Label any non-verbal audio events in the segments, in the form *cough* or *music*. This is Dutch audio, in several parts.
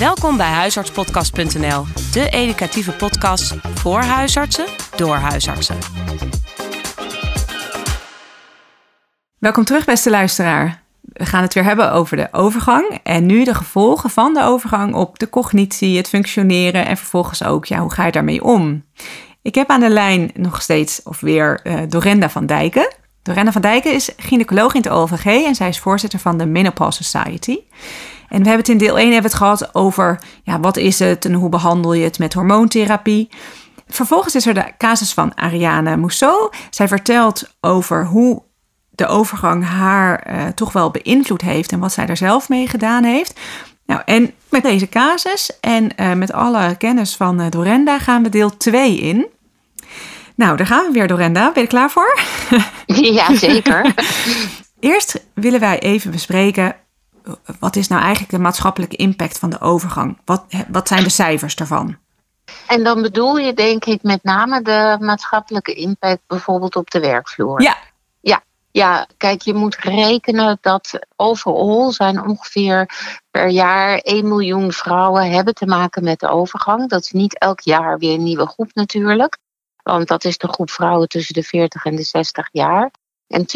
Welkom bij huisartspodcast.nl, de educatieve podcast voor huisartsen door huisartsen. Welkom terug, beste luisteraar. We gaan het weer hebben over de overgang en nu de gevolgen van de overgang op de cognitie, het functioneren en vervolgens ook, ja, hoe ga je daarmee om? Ik heb aan de lijn nog steeds, of weer, uh, Dorenda van Dijken. Dorenda van Dijken is gynaecoloog in het OLVG en zij is voorzitter van de Menopause Society. En we hebben het in deel 1 hebben we het gehad over ja, wat is het en hoe behandel je het met hormoontherapie. Vervolgens is er de casus van Ariane Mousseau. Zij vertelt over hoe de overgang haar uh, toch wel beïnvloed heeft en wat zij er zelf mee gedaan heeft. Nou, en met deze casus en uh, met alle kennis van uh, Dorenda gaan we deel 2 in. Nou, daar gaan we weer, Dorenda. Ben je er klaar voor? Ja, zeker. *laughs* Eerst willen wij even bespreken wat is nou eigenlijk de maatschappelijke impact van de overgang? Wat, wat zijn de cijfers daarvan? En dan bedoel je denk ik met name de maatschappelijke impact bijvoorbeeld op de werkvloer. Ja. Ja, ja kijk, je moet rekenen dat overal zijn ongeveer per jaar 1 miljoen vrouwen hebben te maken met de overgang. Dat is niet elk jaar weer een nieuwe groep natuurlijk. Want dat is de groep vrouwen tussen de 40 en de 60 jaar. En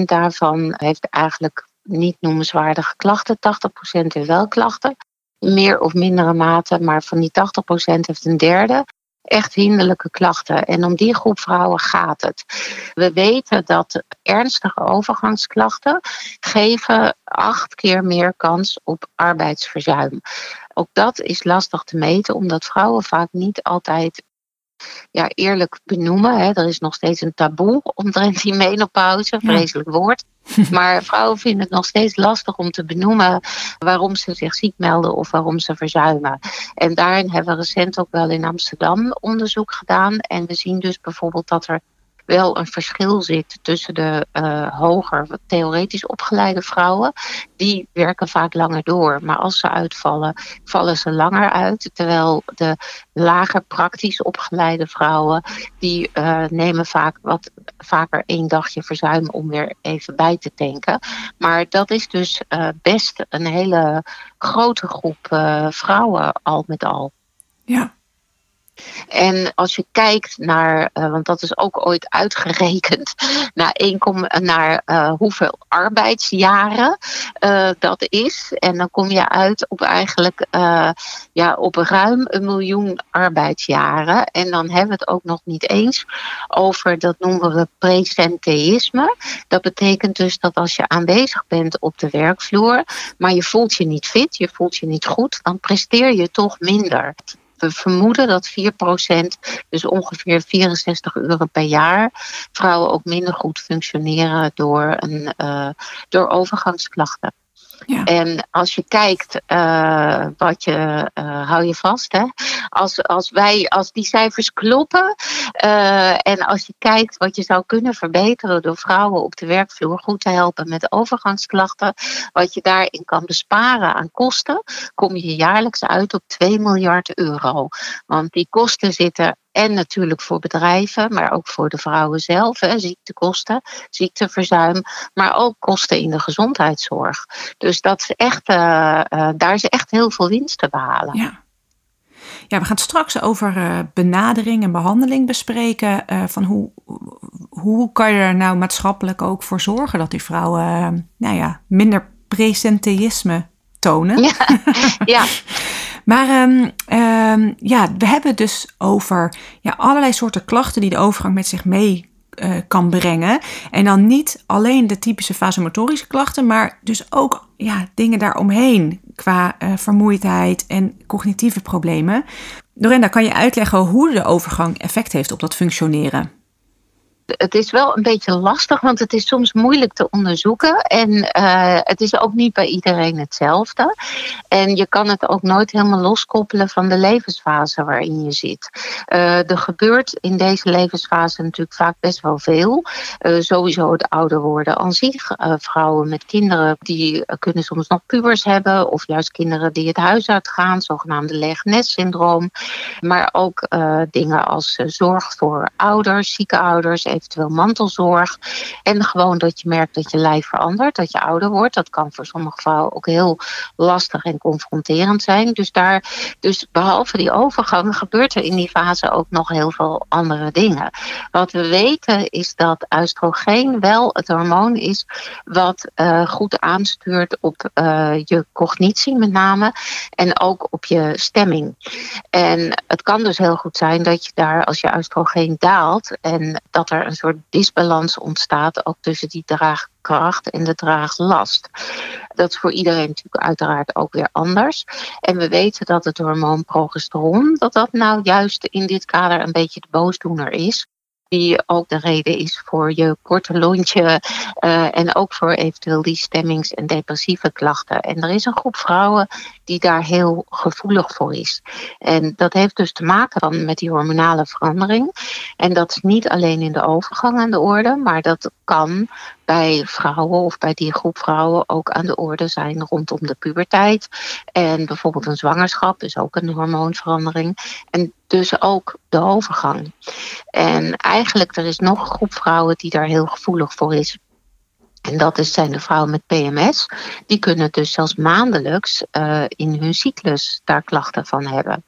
20% daarvan heeft eigenlijk niet noemenswaardige klachten. 80% heeft wel klachten. Meer of mindere mate, maar van die 80% heeft een derde echt hinderlijke klachten. En om die groep vrouwen gaat het. We weten dat ernstige overgangsklachten geven acht keer meer kans op arbeidsverzuim. Ook dat is lastig te meten, omdat vrouwen vaak niet altijd ja, eerlijk benoemen. Hè. Er is nog steeds een taboe omtrent die menopauze, vreselijk woord. *laughs* Maar vrouwen vinden het nog steeds lastig om te benoemen waarom ze zich ziek melden of waarom ze verzuimen. En daarin hebben we recent ook wel in Amsterdam onderzoek gedaan. En we zien dus bijvoorbeeld dat er wel een verschil zit tussen de uh, hoger theoretisch opgeleide vrouwen. Die werken vaak langer door. Maar als ze uitvallen, vallen ze langer uit. Terwijl de lager praktisch opgeleide vrouwen, die uh, nemen vaak wat vaker één dagje verzuim om weer even bij te tanken. Maar dat is dus uh, best een hele grote groep vrouwen al met al. Ja. En als je kijkt naar, uh, want dat is ook ooit uitgerekend, *laughs* naar, 1, naar uh, hoeveel arbeidsjaren uh, dat is. En dan kom je uit op eigenlijk ja, op ruim een miljoen arbeidsjaren. En dan hebben we het ook nog niet eens over, dat noemen we presenteïsme. Dat betekent dus dat als je aanwezig bent op de werkvloer, maar je voelt je niet fit, je voelt je niet goed, dan presteer je toch minder. We vermoeden dat 4%, dus ongeveer 64 euro per jaar, vrouwen ook minder goed functioneren door, een, uh, door overgangsklachten. En als je kijkt, uh, wat je, uh, hou je vast, hè? Als, als, wij, als die cijfers kloppen uh, en als je kijkt wat je zou kunnen verbeteren door vrouwen op de werkvloer goed te helpen met overgangsklachten, wat je daarin kan besparen aan kosten, kom je jaarlijks uit op 2 miljard euro. Want die kosten zitten en natuurlijk voor bedrijven, maar ook voor de vrouwen zelf. Hè, ziektekosten, ziekteverzuim, maar ook kosten in de gezondheidszorg. Dus dat is echt, uh, uh, daar is echt heel veel winst te behalen. Ja. Ja, we gaan straks over uh, benadering en behandeling bespreken. van hoe, hoe kan je er nou maatschappelijk ook voor zorgen dat die vrouwen nou ja, minder presenteïsme tonen? Ja, *laughs* ja. Maar um, um, ja, we hebben het dus over ja, allerlei soorten klachten die de overgang met zich mee uh, kan brengen. En dan niet alleen de typische vasomotorische klachten, maar dus ook ja, dingen daaromheen qua uh, vermoeidheid en cognitieve problemen. Dorenda, kan je uitleggen hoe de overgang effect heeft op dat functioneren? Het is wel een beetje lastig, want het is soms moeilijk te onderzoeken. En uh, het is ook niet bij iedereen hetzelfde. En je kan het ook nooit helemaal loskoppelen van de levensfase waarin je zit. Uh, er gebeurt in deze levensfase natuurlijk vaak best wel veel. Uh, sowieso het ouder worden aan zich. vrouwen met kinderen die kunnen soms nog pubers hebben. Of juist kinderen die het huis uitgaan, zogenaamde leg-nest-syndroom. Maar ook dingen als zorg voor ouders, zieke ouders eventueel mantelzorg. En gewoon dat je merkt dat je lijf verandert, dat je ouder wordt. Dat kan voor sommige vrouwen ook heel lastig en confronterend zijn. Dus, daar, dus behalve die overgang gebeurt er in die fase ook nog heel veel andere dingen. Wat we weten is dat oestrogeen wel het hormoon is wat uh, goed aanstuurt op uh, je cognitie met name en ook op je stemming. En het kan dus heel goed zijn dat je daar als je oestrogeen daalt en dat er een soort disbalans ontstaat ook tussen die draagkracht en de draaglast. Dat is voor iedereen natuurlijk uiteraard ook weer anders. En we weten dat het hormoon progesteron, dat dat nou juist in dit kader een beetje de boosdoener is die ook de reden is voor je korte lontje uh, en ook voor eventueel die stemmings- en depressieve klachten. En er is een groep vrouwen die daar heel gevoelig voor is. En dat heeft dus te maken dan met die hormonale verandering. En dat is niet alleen in de overgang aan de orde, maar dat kan bij vrouwen of bij die groep vrouwen ook aan de orde zijn rondom de puberteit. En bijvoorbeeld een zwangerschap is ook een hormoonverandering. En dus ook de overgang. En eigenlijk er is nog een groep vrouwen die daar heel gevoelig voor is. En dat is, zijn de vrouwen met PMS. Die kunnen dus zelfs maandelijks uh, in hun cyclus daar klachten van hebben.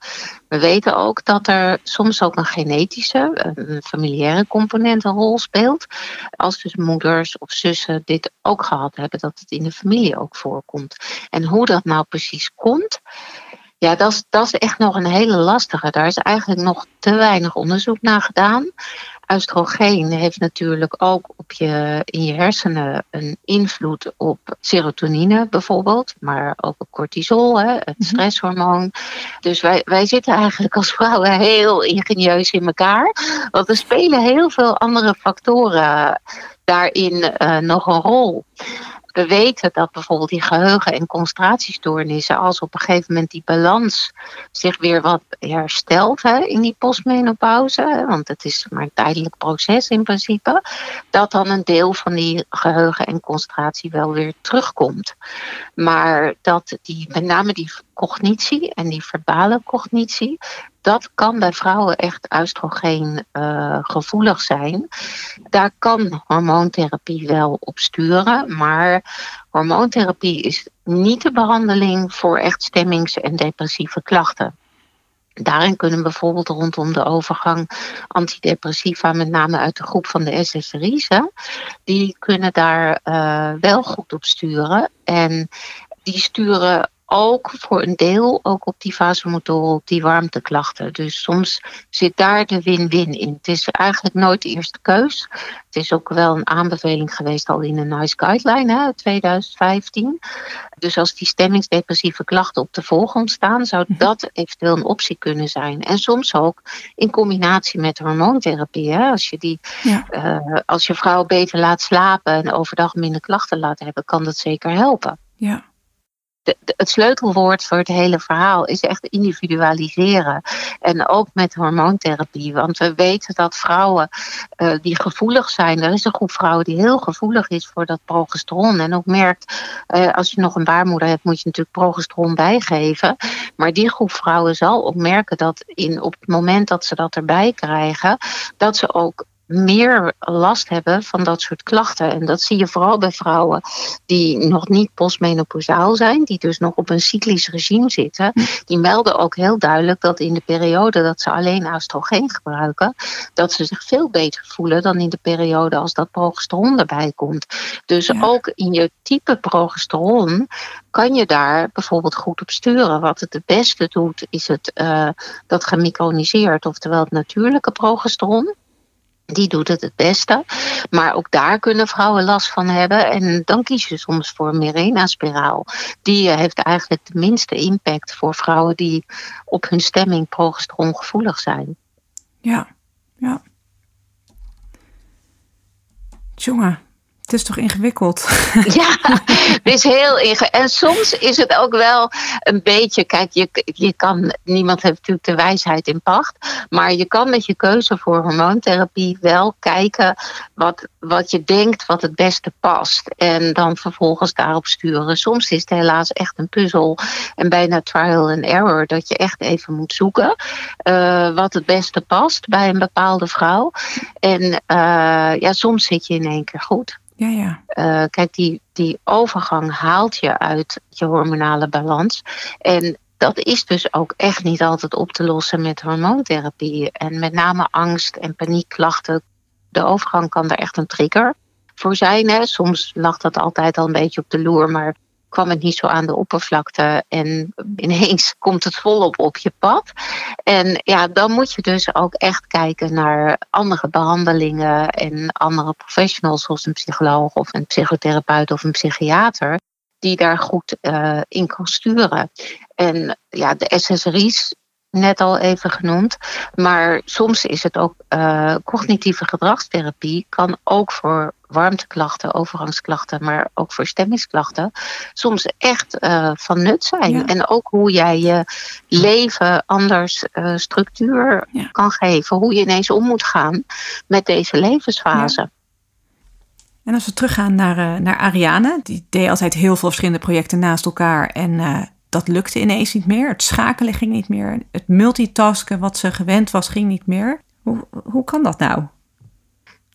We weten ook dat er soms ook een genetische, een familiaire component een rol speelt. Als dus moeders of zussen dit ook gehad hebben, dat het in de familie ook voorkomt. En hoe dat nou precies komt, ja, dat is, dat is echt nog een hele lastige. Daar is eigenlijk nog te weinig onderzoek naar gedaan. Oestrogeen heeft natuurlijk ook op je, in je hersenen een invloed op serotonine bijvoorbeeld, maar ook op cortisol, hè, het mhm. stresshormoon. Dus wij, wij zitten eigenlijk als vrouwen heel ingenieus in elkaar. Want er spelen heel veel andere factoren daarin uh, nog een rol we weten dat bijvoorbeeld die geheugen- en concentratiestoornissen, als op een gegeven moment die balans zich weer wat herstelt hè, in die postmenopauze, want het is maar een tijdelijk proces in principe, dat dan een deel van die geheugen en concentratie wel weer terugkomt. Maar dat die, met name die cognitie en die verbale cognitie, dat kan bij vrouwen echt oestrogeen uh, gevoelig zijn. Daar kan hormoontherapie wel op sturen, maar hormoontherapie is niet de behandeling voor echt stemmings- en depressieve klachten. Daarin kunnen bijvoorbeeld rondom de overgang antidepressiva, met name uit de groep van de SSRI's, die kunnen daar uh, wel goed op sturen. En die sturen ook voor een deel ook op die vasomotoren, op die warmteklachten. Dus soms zit daar de win-win in. Het is eigenlijk nooit de eerste keus. Het is ook wel een aanbeveling geweest al in een NICE Guideline hè, 2015. Dus als die stemmingsdepressieve klachten op de voorgrond staan, zou mhm. dat eventueel een optie kunnen zijn. En soms ook in combinatie met hormoontherapie. Hè. Als, je die, ja. uh, als je vrouw beter laat slapen en overdag minder klachten laat hebben, kan dat zeker helpen. Ja het sleutelwoord voor het hele verhaal is echt individualiseren. En ook met hormoontherapie. Want we weten dat vrouwen uh, die gevoelig zijn, er is een groep vrouwen die heel gevoelig is voor dat progesteron. En ook merkt, uh, als je nog een baarmoeder hebt, moet je natuurlijk progesteron bijgeven. Maar die groep vrouwen zal ook merken dat in, op het moment dat ze dat erbij krijgen, dat ze ook meer last hebben van dat soort klachten. En dat zie je vooral bij vrouwen die nog niet postmenopausaal zijn, die dus nog op een cyclisch regime zitten. Die melden ook heel duidelijk dat in de periode dat ze alleen oestrogeen gebruiken, dat ze zich veel beter voelen dan in de periode als dat progesteron erbij komt. Dus ook in je type progesteron kan je daar bijvoorbeeld goed op sturen. Wat het het beste doet, is het uh, dat gemicroniseerd, oftewel het natuurlijke progesteron. Die doet het het beste. Maar ook daar kunnen vrouwen last van hebben. En dan kies je soms voor Mirena-spiraal. Die heeft eigenlijk de minste impact voor vrouwen die op hun stemming progesteron gevoelig zijn. Ja, ja. Jongen, Het is toch ingewikkeld? *laughs* Ja, het is heel ingewikkeld. En soms is het ook wel een beetje. Kijk, je, je kan. Niemand heeft natuurlijk de wijsheid in pacht. Maar je kan met je keuze voor hormoontherapie wel kijken wat, wat je denkt wat het beste past. En dan vervolgens daarop sturen. Soms is het helaas echt een puzzel. En bijna trial and error. Dat je echt even moet zoeken uh, wat het beste past bij een bepaalde vrouw. En uh, ja, soms zit je in één keer goed. Ja, ja. Uh, kijk, die, die overgang haalt je uit je hormonale balans. En dat is dus ook echt niet altijd op te lossen met hormoontherapie. En met name angst en paniekklachten. De overgang kan daar echt een trigger voor zijn. Hè. Soms lag dat altijd al een beetje op de loer, maar kwam het niet zo aan de oppervlakte en ineens *laughs* komt het volop op je pad. En ja, dan moet je dus ook echt kijken naar andere behandelingen en andere professionals, zoals een psycholoog of een psychotherapeut of een psychiater, die daar goed uh, in kan sturen. En ja, de SSRI's net al even genoemd. Maar soms is het ook uh, cognitieve gedragstherapie, kan ook voor warmteklachten, overgangsklachten, maar ook voor stemmingsklachten, soms echt uh, van nut zijn. Ja. En ook hoe jij je leven anders uh, structuur ja. kan geven, hoe je ineens om moet gaan met deze levensfase. Ja. En als we teruggaan naar, naar Ariane, die deed altijd heel veel verschillende projecten naast elkaar en dat lukte ineens niet meer. Het schakelen ging niet meer. Het multitasken wat ze gewend was, ging niet meer. Hoe, hoe kan dat nou?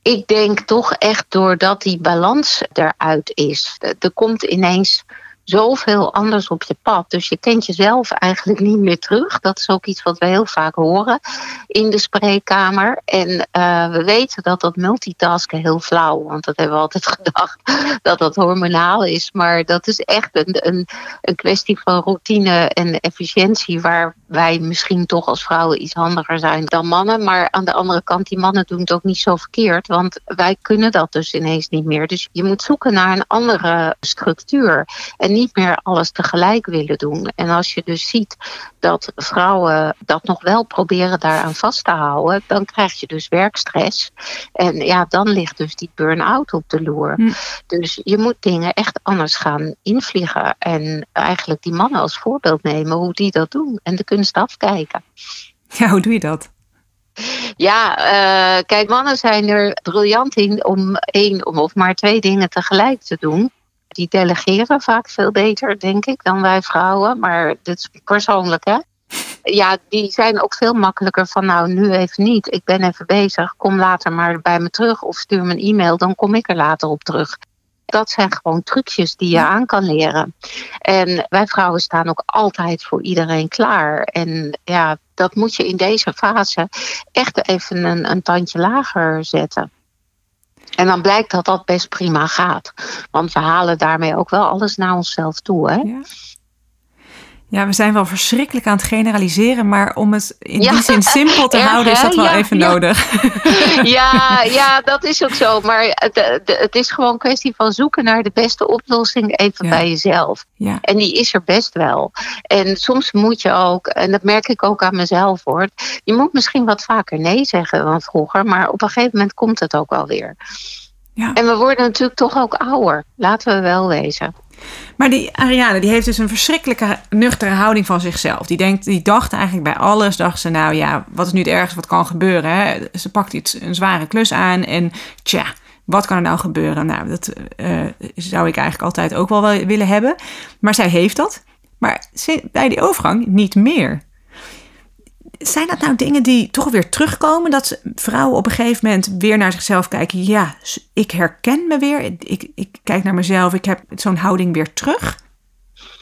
Ik denk toch echt doordat die balans eruit is. Er komt ineens zoveel anders op je pad. Dus je kent jezelf eigenlijk niet meer terug. Dat is ook iets wat we heel vaak horen in de spreekkamer. En uh, we weten dat dat multitasken heel flauw, want dat hebben we altijd *laughs* gedacht dat dat hormonaal is. Maar dat is echt een, een, een kwestie van routine en efficiëntie, waar wij misschien toch als vrouwen iets handiger zijn dan mannen. Maar aan de andere kant, die mannen doen het ook niet zo verkeerd, want wij kunnen dat dus ineens niet meer. Dus je moet zoeken naar een andere structuur. En niet meer alles tegelijk willen doen. En als je dus ziet dat vrouwen dat nog wel proberen daaraan vast te houden, dan krijg je dus werkstress. En ja, dan ligt dus die burn-out op de loer. Hm. Dus je moet dingen echt anders gaan invliegen. En eigenlijk die mannen als voorbeeld nemen hoe die dat doen. En de kunst afkijken. Ja, hoe doe je dat? Ja, uh, kijk, mannen zijn er briljant in om één of maar twee dingen tegelijk te doen die delegeren vaak veel beter, denk ik, dan wij vrouwen. Maar dit is persoonlijk, hè? Ja, die zijn ook veel makkelijker van, nou, nu even niet. Ik ben even bezig. Kom later maar bij me terug of stuur me een e-mail, dan kom ik er later op terug. Dat zijn gewoon trucjes die je aan kan leren. En wij vrouwen staan ook altijd voor iedereen klaar. En ja, dat moet je in deze fase echt even een, een tandje lager zetten. En dan blijkt dat dat best prima gaat. Want we halen daarmee ook wel alles naar onszelf toe. Hè? Ja. Ja, we zijn wel verschrikkelijk aan het generaliseren, maar om het in die zin simpel te *laughs* houden, is dat wel even nodig. *laughs* Ja, ja, dat is ook zo. Maar het, het is gewoon een kwestie van zoeken naar de beste oplossing even bij jezelf. En die is er best wel. En soms moet je ook, en dat merk ik ook aan mezelf hoor, je moet misschien wat vaker nee zeggen dan vroeger, maar op een gegeven moment komt het ook wel weer. Ja. En we worden natuurlijk toch ook ouder, laten we wel wezen. Maar die Ariane, die heeft dus een verschrikkelijke nuchtere houding van zichzelf. Die, denkt, die dacht eigenlijk bij alles, dacht ze nou ja, wat is nu het ergste wat kan gebeuren? Hè? Ze pakt iets, een zware klus aan en tja, wat kan er nou gebeuren? Nou, dat uh, zou ik eigenlijk altijd ook wel willen hebben. Maar zij heeft dat. Maar bij die overgang niet meer zijn dat nou dingen die toch weer terugkomen? Dat vrouwen op een gegeven moment weer naar zichzelf kijken. Ja, ik herken me weer. Ik, ik kijk naar mezelf. Ik heb zo'n houding weer terug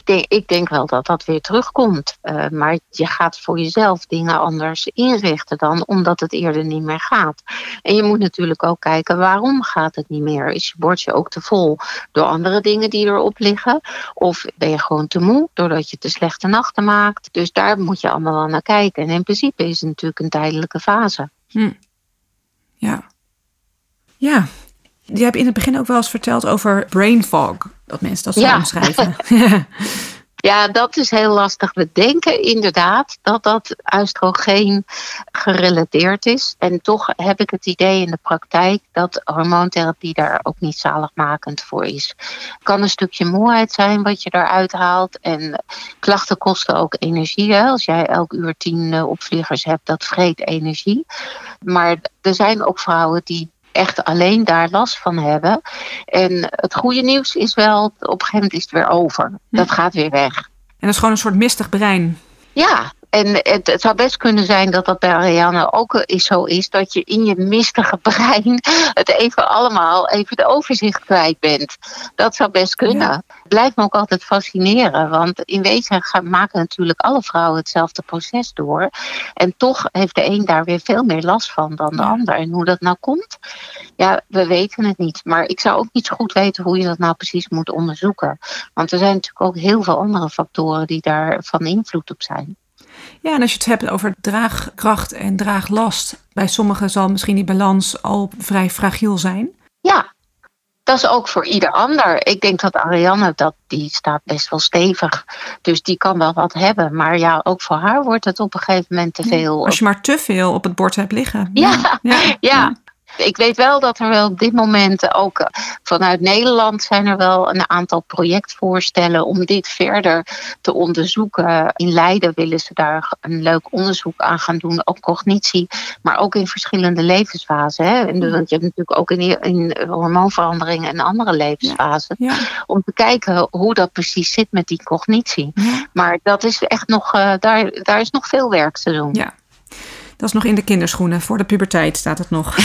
ik denk wel dat dat weer terugkomt. Uh, maar je gaat voor jezelf dingen anders inrichten dan omdat het eerder niet meer gaat. En je moet natuurlijk ook kijken waarom gaat het niet meer. Is je bordje ook te vol door andere dingen die erop liggen? Of ben je gewoon te moe doordat je te slechte nachten maakt? Dus daar moet je allemaal naar kijken. En in principe is het natuurlijk een tijdelijke fase. Hm. Ja. Ja, je hebt in het begin ook wel eens verteld over brain fog. Dat mensen dat zo ja. omschrijven. *laughs* *laughs* Ja, dat is heel lastig. We denken inderdaad dat dat oestrogeen gerelateerd is. En toch heb ik het idee in de praktijk dat hormoontherapie daar ook niet zaligmakend voor is. Het kan een stukje moeheid zijn wat je eruit haalt. En klachten kosten ook energie. Hè? Als jij elk uur tien eh, opvliegers hebt, dat vreet energie. Maar er zijn ook vrouwen die echt alleen daar last van hebben. En het goede nieuws is wel, op een gegeven moment is het weer over. Dat gaat weer weg. En dat is gewoon een soort mistig brein. Ja, en het, het, zou best kunnen zijn dat dat bij Ariane ook is, zo is. Dat je in je mistige *laughs* brein het even allemaal even de overzicht kwijt bent. Dat zou best kunnen. Ja. Blijft me ook altijd fascineren. Want in wezen gaan, maken natuurlijk alle vrouwen hetzelfde proces door. En toch heeft de een daar weer veel meer last van dan de ander. En hoe dat nou komt, ja, we weten het niet. Maar ik zou ook niet zo goed weten hoe je dat nou precies moet onderzoeken. Want er zijn natuurlijk ook heel veel andere factoren die daar van invloed op zijn. Ja, en als je het hebt over draagkracht en draaglast, bij sommigen zal misschien die balans al vrij fragiel zijn. Ja, dat is ook voor ieder ander. Ik denk dat Ariane, dat, die staat best wel stevig. Dus die kan wel wat hebben. Maar ja, ook voor haar wordt het op een gegeven moment te veel. Als je maar te veel op het bord hebt liggen. ja. ja. ja. *laughs* Ik weet wel dat er wel op dit moment ook eh, vanuit Nederland zijn er wel een aantal projectvoorstellen om dit verder te onderzoeken. In Leiden willen ze daar een leuk onderzoek aan gaan doen, ook cognitie, maar ook in verschillende levensfasen. Hè? Want je hebt natuurlijk ook in, in hormoonveranderingen en andere levensfasen. Om te kijken hoe dat precies zit met die cognitie. Maar dat is echt nog, uh, daar, daar is nog veel werk te doen. Ja. Dat is nog in de kinderschoenen. Voor de puberteit staat het nog. *laughs*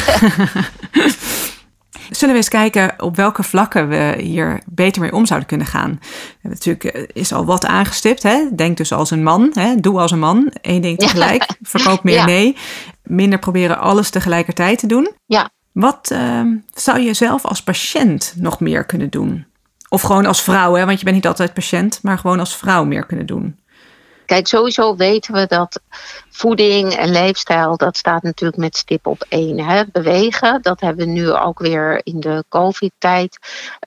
Zullen we eens kijken op welke vlakken we hier beter mee om zouden kunnen gaan? Natuurlijk eh, is al wat aangestipt. Hè? Denk dus als een man. Hè? Doe als een man. Eén ding tegelijk. Verkoop meer nee. Minder proberen alles tegelijkertijd te doen. Ja. Wat uh, zou je zelf als patiënt nog meer kunnen doen? Of gewoon als vrouw, hè? want je bent niet altijd patiënt, maar gewoon als vrouw meer kunnen doen. Kijk, sowieso weten we dat voeding en leefstijl, dat staat natuurlijk met stip op één. Hè? Bewegen, dat hebben we nu ook weer in de COVID-tijd,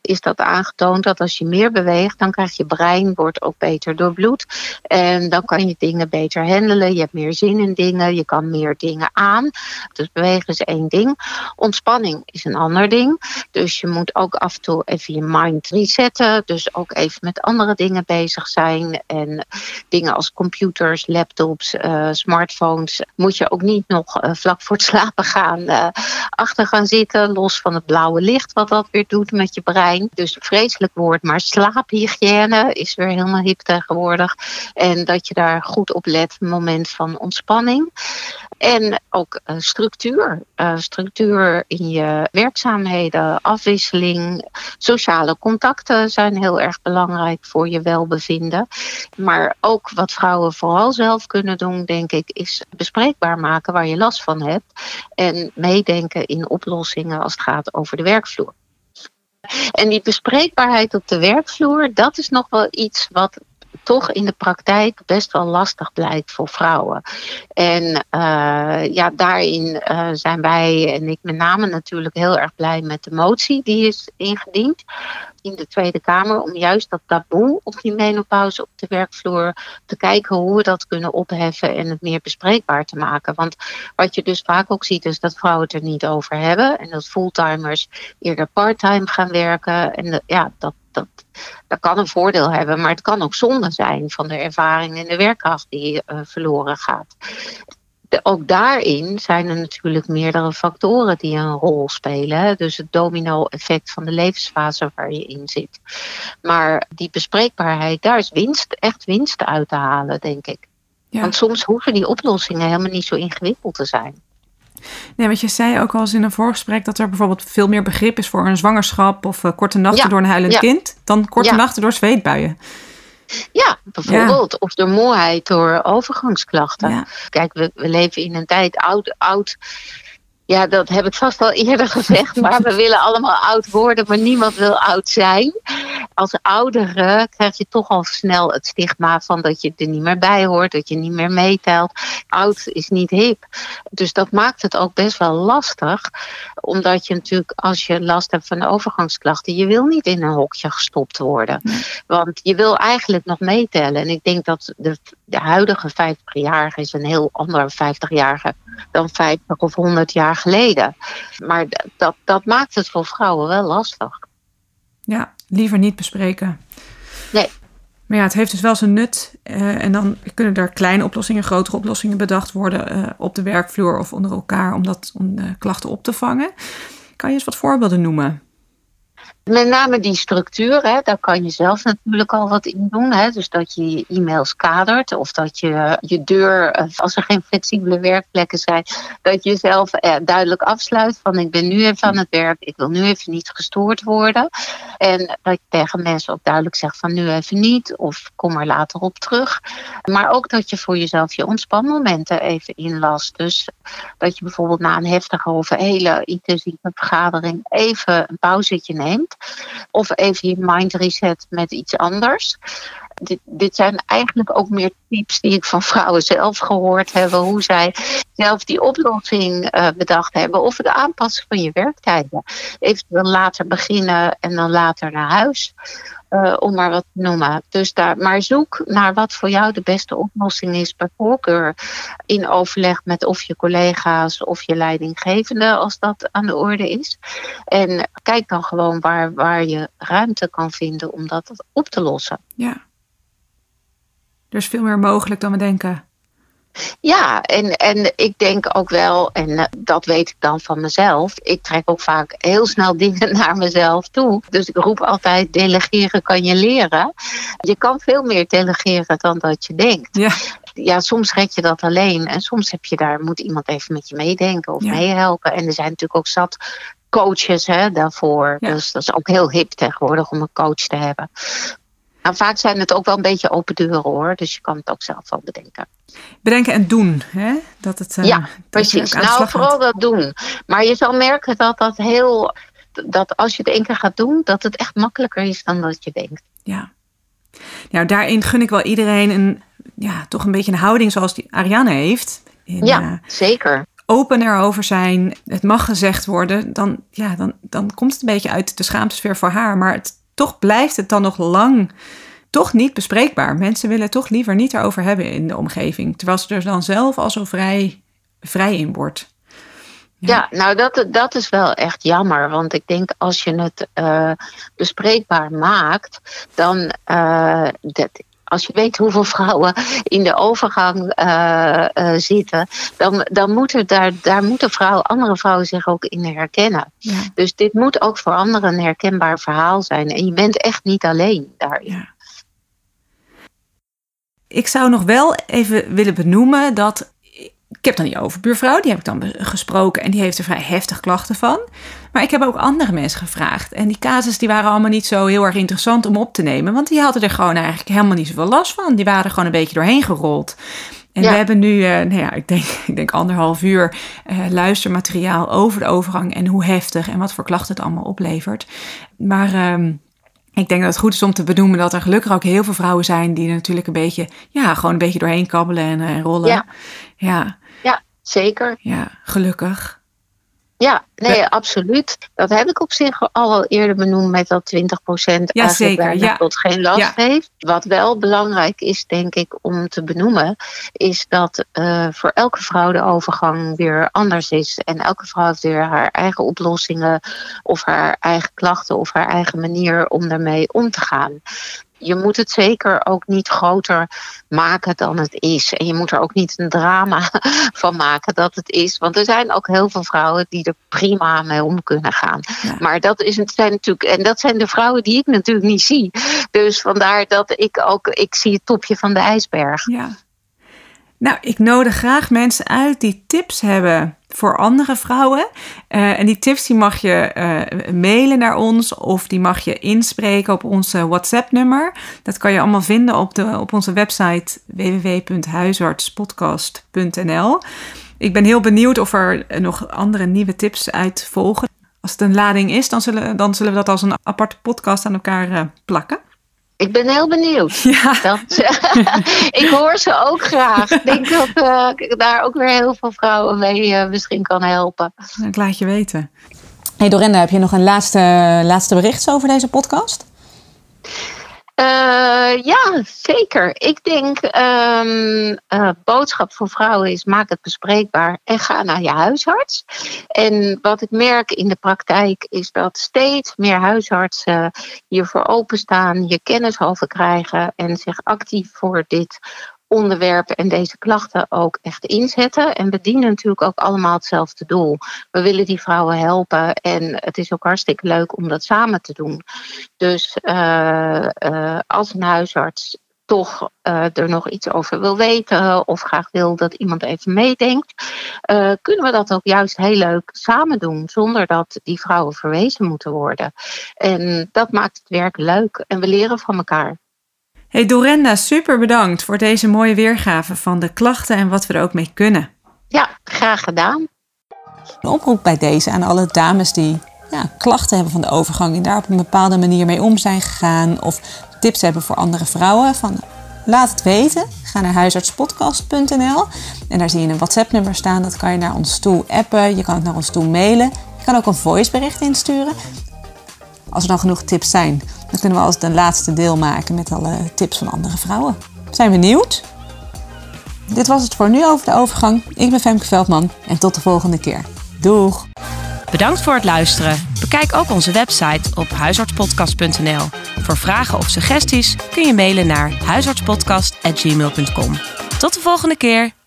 is dat aangetoond dat als je meer beweegt, dan krijgt je brein wordt ook beter doorbloed. En dan kan je dingen beter handelen, je hebt meer zin in dingen, je kan meer dingen aan. Dus bewegen is één ding. Ontspanning is een ander ding. Dus je moet ook af en toe even je mind resetten. Dus ook even met andere dingen bezig zijn. En dingen als computers, laptops, uh, smartphones, moet je ook niet nog uh, vlak voor het slapen gaan uh, achter gaan zitten, los van het blauwe licht wat dat weer doet met je brein. Dus vreselijk woord, maar slaaphygiëne is weer helemaal hip tegenwoordig. En dat je daar goed op let, moment van ontspanning. En ook uh, structuur. Structuur in je werkzaamheden, afwisseling. Sociale contacten zijn heel erg belangrijk voor je welbevinden. Maar ook wat vrouwen vooral zelf kunnen doen, denk ik, is bespreekbaar maken waar je last van hebt. En meedenken in oplossingen als het gaat over de werkvloer. En die bespreekbaarheid op de werkvloer, dat is nog wel iets wat toch in de praktijk best wel lastig blijkt voor vrouwen. En uh, ja, daarin uh, zijn wij en ik met name natuurlijk heel erg blij met de motie die is ingediend in de Tweede Kamer om juist dat taboe op die menopauze op de werkvloer te kijken hoe we dat kunnen opheffen en het meer bespreekbaar te maken. Want wat je dus vaak ook ziet is dat vrouwen het er niet over hebben en dat fulltimers eerder parttime gaan werken. En ja, dat, dat, dat kan een voordeel hebben, maar het kan ook zonde zijn van de ervaring en de werkkracht die uh, verloren gaat ook daarin zijn er natuurlijk meerdere factoren die een rol spelen. Dus het domino-effect van de levensfase waar je in zit. Maar die bespreekbaarheid, daar is winst, echt winst uit te halen, denk ik. Want soms hoeven die oplossingen helemaal niet zo ingewikkeld te zijn. Nee, want je zei ook al eens in een voorgesprek dat er bijvoorbeeld veel meer begrip is voor een zwangerschap of uh, korte nachten door een huilend kind dan korte nachten door zweetbuien. Ja, bijvoorbeeld. Of door moeheid door overgangsklachten. Kijk, we, we leven in een tijd oud, oud Ja, dat heb ik vast al eerder *laughs* gezegd. Maar we willen allemaal oud worden, maar niemand wil oud zijn. Als oudere krijg je toch al snel het stigma van dat je er niet meer bij hoort, dat je niet meer meetelt. Oud is niet hip. Dus dat maakt het ook best wel lastig. Omdat je natuurlijk, als je last hebt van overgangsklachten, je wil niet in een hokje gestopt worden. Want je wil eigenlijk nog meetellen. En ik denk dat de, de huidige 50-jarige is een heel andere 50-jarige dan 50 of 100 jaar geleden. Maar dat, dat maakt het voor vrouwen wel lastig. Ja, liever niet bespreken. Nee. Maar ja, het heeft dus wel zijn nut. Uh, en dan kunnen er kleine oplossingen, grotere oplossingen bedacht worden uh, op de werkvloer of onder elkaar om, dat, om de klachten op te vangen. Kan je eens wat voorbeelden noemen? Met name die structuur, hè, daar kan je zelf natuurlijk al wat in doen. Hè. Dus dat je je e-mails kadert of dat je je deur, eh, als er geen flexibele werkplekken zijn, dat je zelf eh, duidelijk afsluit van ik ben nu even aan het werk, ik wil nu even niet gestoord worden. En dat je tegen mensen ook duidelijk zegt van nu even niet of kom er later op terug. Maar ook dat je voor jezelf je ontspanmomenten even inlast. Dus dat je bijvoorbeeld na een heftige of hele intensieve vergadering even een pauzetje neemt. Of even je mind reset met iets anders. Dit, zijn eigenlijk ook meer tips die ik van vrouwen zelf gehoord heb. Hoe zij zelf die oplossing uh, bedacht hebben. Of het aanpassen van je werktijden. Eventueel later beginnen en dan later naar huis. Uh, om maar wat te noemen. Dus daar, maar zoek naar wat voor jou de beste oplossing is, bij voorkeur in overleg met of je collega's of je leidinggevende, als dat aan de orde is. En kijk dan gewoon waar, waar je ruimte kan vinden om dat op te lossen. Ja. Er is veel meer mogelijk dan we denken. Ja, en, en ik denk ook wel, en eh, dat weet ik dan van mezelf, ik trek ook vaak heel snel *laughs* dingen naar mezelf toe. Dus ik roep altijd: delegeren kan je leren. Je kan veel meer delegeren dan dat je denkt. Ja. Ja, soms red je dat alleen en soms heb je daar, moet iemand even met je meedenken of ja. meehelpen. En er zijn natuurlijk ook zat coaches hè, daarvoor. Ja. Dus dat is ook heel hip tegenwoordig om een coach te hebben. Nou, vaak zijn het ook wel een beetje open deuren hoor. Dus je kan het ook zelf wel bedenken. Bedenken en doen, hè? Dat het, uh, ja, precies. Nou, vooral dat doen. Maar je zal merken dat dat heel. Dat als je het één keer gaat doen, dat het echt makkelijker is dan dat je denkt. Ja. Nou, daarin gun ik wel iedereen een, ja, toch een beetje een houding zoals die Ariane heeft. In, ja, uh, zeker open erover zijn, het mag gezegd worden, dan, ja, dan, dan komt het een beetje uit de schaamtesfeer voor haar. Maar het, toch blijft het dan nog lang toch niet bespreekbaar. Mensen willen toch liever niet erover hebben in de omgeving. Terwijl ze er dan zelf al zo vrij, vrij in wordt. Ja, nou dat, dat is wel echt jammer. Want ik denk als je het uh, bespreekbaar maakt, dan. Uh, dat, als je weet hoeveel vrouwen in de overgang uh, uh, zitten, dan, dan moeten daar, daar moeten vrouwen, andere vrouwen zich ook in herkennen. Ja. Dus dit moet ook voor anderen een herkenbaar verhaal zijn. En je bent echt niet alleen daarin. Ja. Ik zou nog wel even willen benoemen dat ik heb dan die overbuurvrouw, die heb ik dan gesproken en die heeft er vrij heftig klachten van. Maar ik heb ook andere mensen gevraagd. En die casus die waren allemaal niet zo heel erg interessant om op te nemen. Want die hadden er gewoon eigenlijk helemaal niet zoveel last van. Die waren er gewoon een beetje doorheen gerold. En ja. we hebben nu, uh, nou ja, ik denk, *laughs* ik denk anderhalf uur uh, luistermateriaal over de overgang en hoe heftig en wat voor klachten het allemaal oplevert. Maar uh, ik denk dat het goed is om te benoemen dat er gelukkig ook heel veel vrouwen zijn die er natuurlijk een beetje, ja, gewoon een beetje doorheen kabbelen en, en rollen. Ja. ja. Zeker. Ja, gelukkig. Ja, nee, absoluut. Dat heb ik op zich al eerder benoemd met dat 20% ja, zeker. Ja. tot geen last ja. heeft. Wat wel belangrijk is, denk ik, om te benoemen, is dat uh, voor elke vrouw de overgang weer anders is. En elke vrouw heeft weer haar eigen oplossingen of haar eigen klachten of haar eigen manier om daarmee om te gaan je moet het zeker ook niet groter maken dan het is. En je moet er ook niet een drama *laughs* van maken dat het is. Want er zijn ook heel veel vrouwen die er prima mee om kunnen gaan. Ja. Maar dat is het zijn natuurlijk. En dat zijn de vrouwen die ik natuurlijk niet zie. Dus vandaar dat ik ook. Ik zie het topje van de ijsberg. Ja. Nou, ik nodig graag mensen uit die tips hebben voor andere vrouwen. Uh, en die tips die mag je uh, mailen naar ons of die mag je inspreken op onze WhatsApp-nummer. Dat kan je allemaal vinden op, de, op onze website www.huisartspodcast.nl. Ik ben heel benieuwd of er nog andere nieuwe tips uit volgen. Als het een lading is, dan zullen, dan zullen we dat als een aparte podcast aan elkaar uh, plakken. Ik ben heel benieuwd. Ja. Dat, *laughs* ik hoor ze ook graag. Ik denk dat uh, ik daar ook weer heel veel vrouwen mee uh, misschien kan helpen. Ik laat je weten. Hey Dorinda, heb je nog een laatste, laatste bericht over deze podcast? Uh, ja, zeker. Ik denk, um, uh, boodschap voor vrouwen is: maak het bespreekbaar en ga naar je huisarts. En wat ik merk in de praktijk is dat steeds meer huisartsen hiervoor openstaan, je kennis over krijgen en zich actief voor dit onderwerpen en deze klachten ook echt inzetten. En we dienen natuurlijk ook allemaal hetzelfde doel. We willen die vrouwen helpen en het is ook hartstikke leuk om dat samen te doen. Dus uh, uh, als een huisarts toch uh, er nog iets over wil weten of graag wil dat iemand even meedenkt, kunnen we dat ook juist heel leuk samen doen, zonder dat die vrouwen verwezen moeten worden. En dat maakt het werk leuk en we leren van elkaar. Hey Dorenda, super bedankt voor deze mooie weergave van de klachten en wat we er ook mee kunnen. Ja, graag gedaan. Een oproep bij deze aan alle dames die ja, klachten hebben van de overgang en daar op een bepaalde manier mee om zijn gegaan of tips hebben voor andere vrouwen. Van, laat het weten. Ga naar huisartspodcast.nl en daar zie je een WhatsApp-nummer staan. Dat kan je naar ons toe appen. Je kan het naar ons toe mailen. Je kan ook een voicebericht insturen. Als er dan genoeg tips zijn, dan kunnen we als een laatste deel maken met alle tips van andere vrouwen. Zijn we benieuwd? Dit was het voor nu over de overgang. Ik ben Femke Veldman en tot de volgende keer. Doeg! Bedankt voor het luisteren. Bekijk ook onze website op huisartspodcast.nl. Voor vragen of suggesties kun je mailen naar huisartspodcast.gmail.com. Tot de volgende keer!